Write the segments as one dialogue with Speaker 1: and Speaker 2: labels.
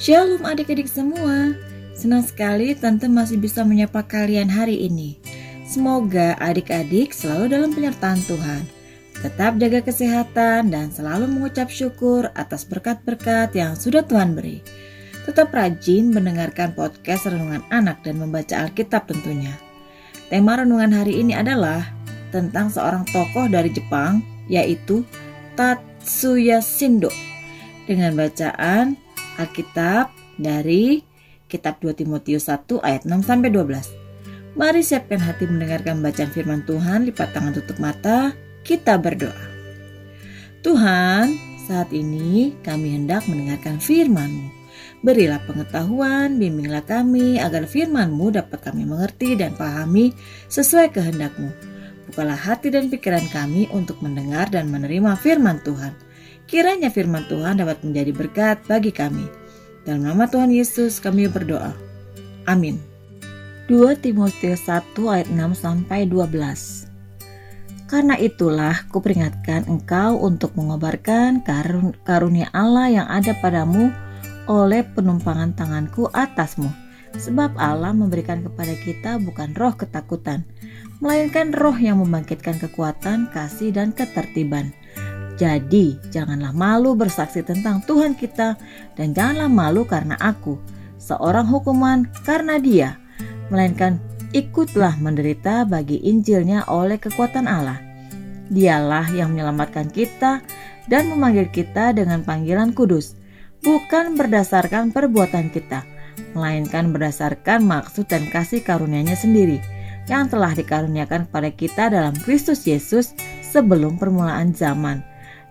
Speaker 1: Shalom adik-adik semua. Senang sekali Tante masih bisa menyapa kalian hari ini. Semoga adik-adik selalu dalam penyertaan Tuhan. Tetap jaga kesehatan dan selalu mengucap syukur atas berkat-berkat yang sudah Tuhan beri. Tetap rajin mendengarkan podcast Renungan Anak dan membaca Alkitab tentunya. Tema renungan hari ini adalah tentang seorang tokoh dari Jepang yaitu Tatsuya Shindo dengan bacaan Alkitab dari kitab 2 Timotius 1 ayat 6 sampai 12. Mari siapkan hati mendengarkan bacaan firman Tuhan, lipat tangan tutup mata, kita berdoa. Tuhan, saat ini kami hendak mendengarkan firman-Mu. Berilah pengetahuan, bimbinglah kami agar firman-Mu dapat kami mengerti dan pahami sesuai kehendak-Mu. Bukalah hati dan pikiran kami untuk mendengar dan menerima firman Tuhan Kiranya firman Tuhan dapat menjadi berkat bagi kami. Dalam nama Tuhan Yesus kami berdoa. Amin. 2 Timotius 1 ayat 6 sampai 12. Karena itulah kuperingatkan engkau untuk mengobarkan karun karunia Allah yang ada padamu oleh penumpangan tanganku atasmu. Sebab Allah memberikan kepada kita bukan roh ketakutan, melainkan roh yang membangkitkan kekuatan, kasih, dan ketertiban. Jadi, janganlah malu bersaksi tentang Tuhan kita, dan janganlah malu karena aku, seorang hukuman karena Dia, melainkan ikutlah menderita bagi Injilnya oleh kekuatan Allah. Dialah yang menyelamatkan kita dan memanggil kita dengan panggilan kudus, bukan berdasarkan perbuatan kita, melainkan berdasarkan maksud dan kasih karunia-Nya sendiri yang telah dikaruniakan kepada kita dalam Kristus Yesus sebelum permulaan zaman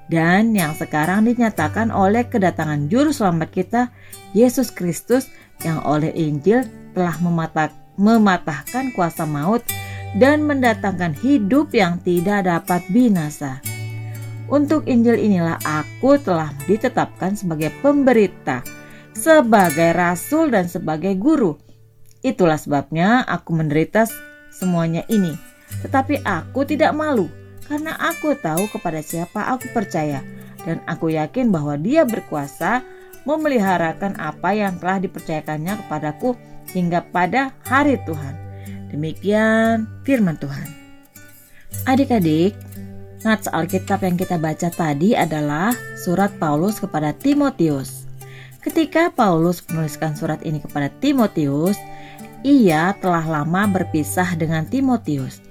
Speaker 1: dan yang sekarang dinyatakan oleh kedatangan juru selamat kita Yesus Kristus yang oleh Injil telah mematah, mematahkan kuasa maut dan mendatangkan hidup yang tidak dapat binasa. Untuk Injil inilah aku telah ditetapkan sebagai pemberita, sebagai rasul dan sebagai guru. Itulah sebabnya aku menderita semuanya ini. Tetapi aku tidak malu karena aku tahu kepada siapa aku percaya dan aku yakin bahwa dia berkuasa memeliharakan apa yang telah dipercayakannya kepadaku hingga pada hari Tuhan. Demikian firman Tuhan. Adik-adik, nats Alkitab yang kita baca tadi adalah surat Paulus kepada Timotius. Ketika Paulus menuliskan surat ini kepada Timotius, ia telah lama berpisah dengan Timotius.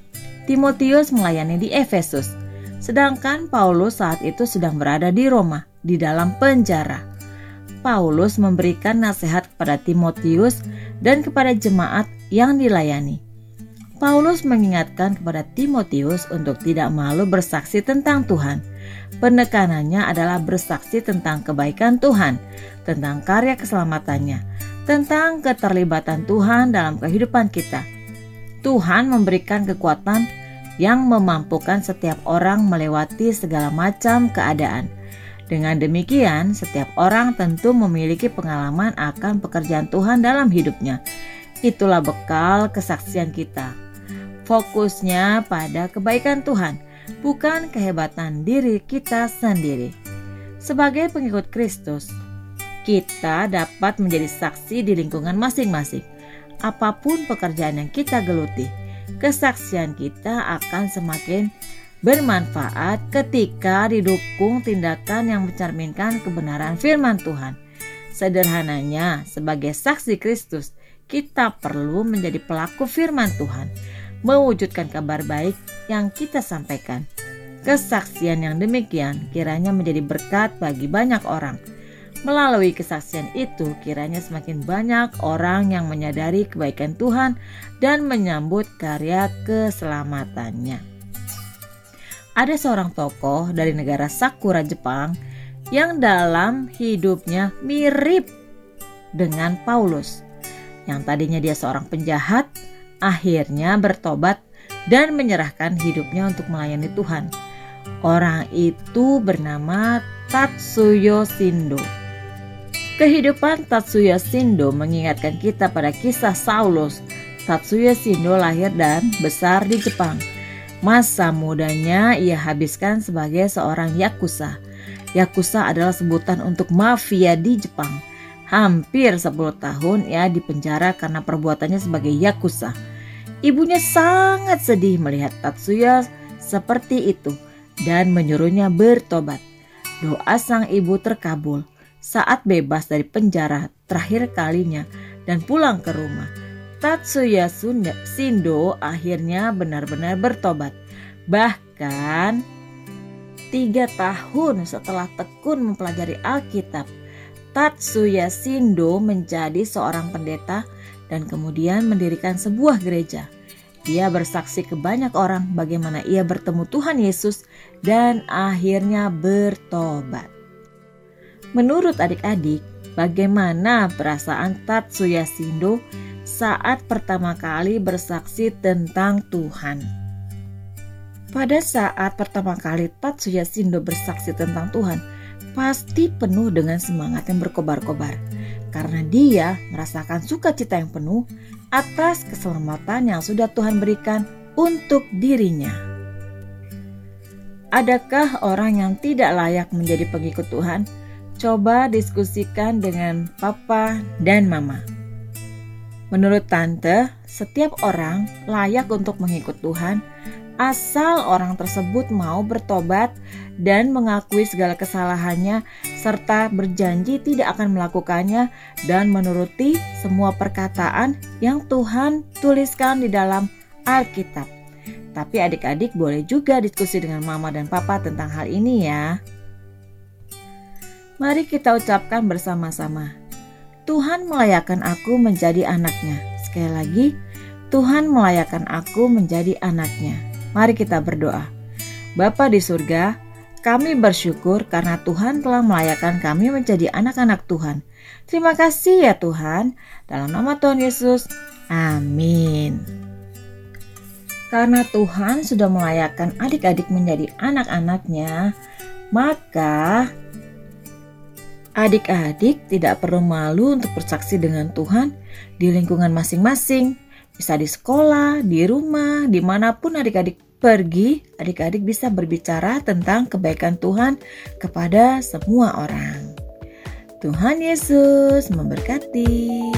Speaker 1: Timotius melayani di Efesus, sedangkan Paulus saat itu sedang berada di Roma, di dalam penjara. Paulus memberikan nasihat kepada Timotius dan kepada jemaat yang dilayani. Paulus mengingatkan kepada Timotius untuk tidak malu bersaksi tentang Tuhan. Penekanannya adalah bersaksi tentang kebaikan Tuhan, tentang karya keselamatannya, tentang keterlibatan Tuhan dalam kehidupan kita. Tuhan memberikan kekuatan yang memampukan setiap orang melewati segala macam keadaan. Dengan demikian, setiap orang tentu memiliki pengalaman akan pekerjaan Tuhan dalam hidupnya. Itulah bekal kesaksian kita. Fokusnya pada kebaikan Tuhan, bukan kehebatan diri kita sendiri. Sebagai pengikut Kristus, kita dapat menjadi saksi di lingkungan masing-masing, apa pun pekerjaan yang kita geluti kesaksian kita akan semakin bermanfaat ketika didukung tindakan yang mencerminkan kebenaran firman Tuhan. Sederhananya, sebagai saksi Kristus, kita perlu menjadi pelaku firman Tuhan, mewujudkan kabar baik yang kita sampaikan. Kesaksian yang demikian kiranya menjadi berkat bagi banyak orang Melalui kesaksian itu, kiranya semakin banyak orang yang menyadari kebaikan Tuhan dan menyambut karya keselamatannya. Ada seorang tokoh dari negara Sakura, Jepang, yang dalam hidupnya mirip dengan Paulus. Yang tadinya dia seorang penjahat, akhirnya bertobat dan menyerahkan hidupnya untuk melayani Tuhan. Orang itu bernama Tatsuyo Shindo. Kehidupan Tatsuya Shindo mengingatkan kita pada kisah Saulus. Tatsuya Shindo lahir dan besar di Jepang. Masa mudanya ia habiskan sebagai seorang yakuza. Yakuza adalah sebutan untuk mafia di Jepang. Hampir 10 tahun ia dipenjara karena perbuatannya sebagai yakuza. Ibunya sangat sedih melihat Tatsuya seperti itu dan menyuruhnya bertobat. Doa sang ibu terkabul saat bebas dari penjara terakhir kalinya dan pulang ke rumah. Tatsuya Shindo akhirnya benar-benar bertobat. Bahkan tiga tahun setelah tekun mempelajari Alkitab, Tatsuya Shindo menjadi seorang pendeta dan kemudian mendirikan sebuah gereja. Ia bersaksi ke banyak orang bagaimana ia bertemu Tuhan Yesus dan akhirnya bertobat. Menurut adik-adik, bagaimana perasaan Tatsuya Shindo saat pertama kali bersaksi tentang Tuhan. Pada saat pertama kali Tatsuya Shindo bersaksi tentang Tuhan, pasti penuh dengan semangat yang berkobar-kobar karena dia merasakan sukacita yang penuh atas keselamatan yang sudah Tuhan berikan untuk dirinya. Adakah orang yang tidak layak menjadi pengikut Tuhan? Coba diskusikan dengan papa dan mama. Menurut tante, setiap orang layak untuk mengikut Tuhan asal orang tersebut mau bertobat dan mengakui segala kesalahannya serta berjanji tidak akan melakukannya dan menuruti semua perkataan yang Tuhan tuliskan di dalam Alkitab. Tapi adik-adik boleh juga diskusi dengan mama dan papa tentang hal ini ya. Mari kita ucapkan bersama-sama. Tuhan melayakkan aku menjadi anaknya. Sekali lagi, Tuhan melayakkan aku menjadi anaknya. Mari kita berdoa. Bapa di surga, kami bersyukur karena Tuhan telah melayakkan kami menjadi anak-anak Tuhan. Terima kasih ya Tuhan. Dalam nama Tuhan Yesus, amin. Karena Tuhan sudah melayakkan adik-adik menjadi anak-anaknya, maka Adik-adik tidak perlu malu untuk bersaksi dengan Tuhan di lingkungan masing-masing. Bisa di sekolah, di rumah, di mana pun adik-adik pergi, adik-adik bisa berbicara tentang kebaikan Tuhan kepada semua orang. Tuhan Yesus memberkati.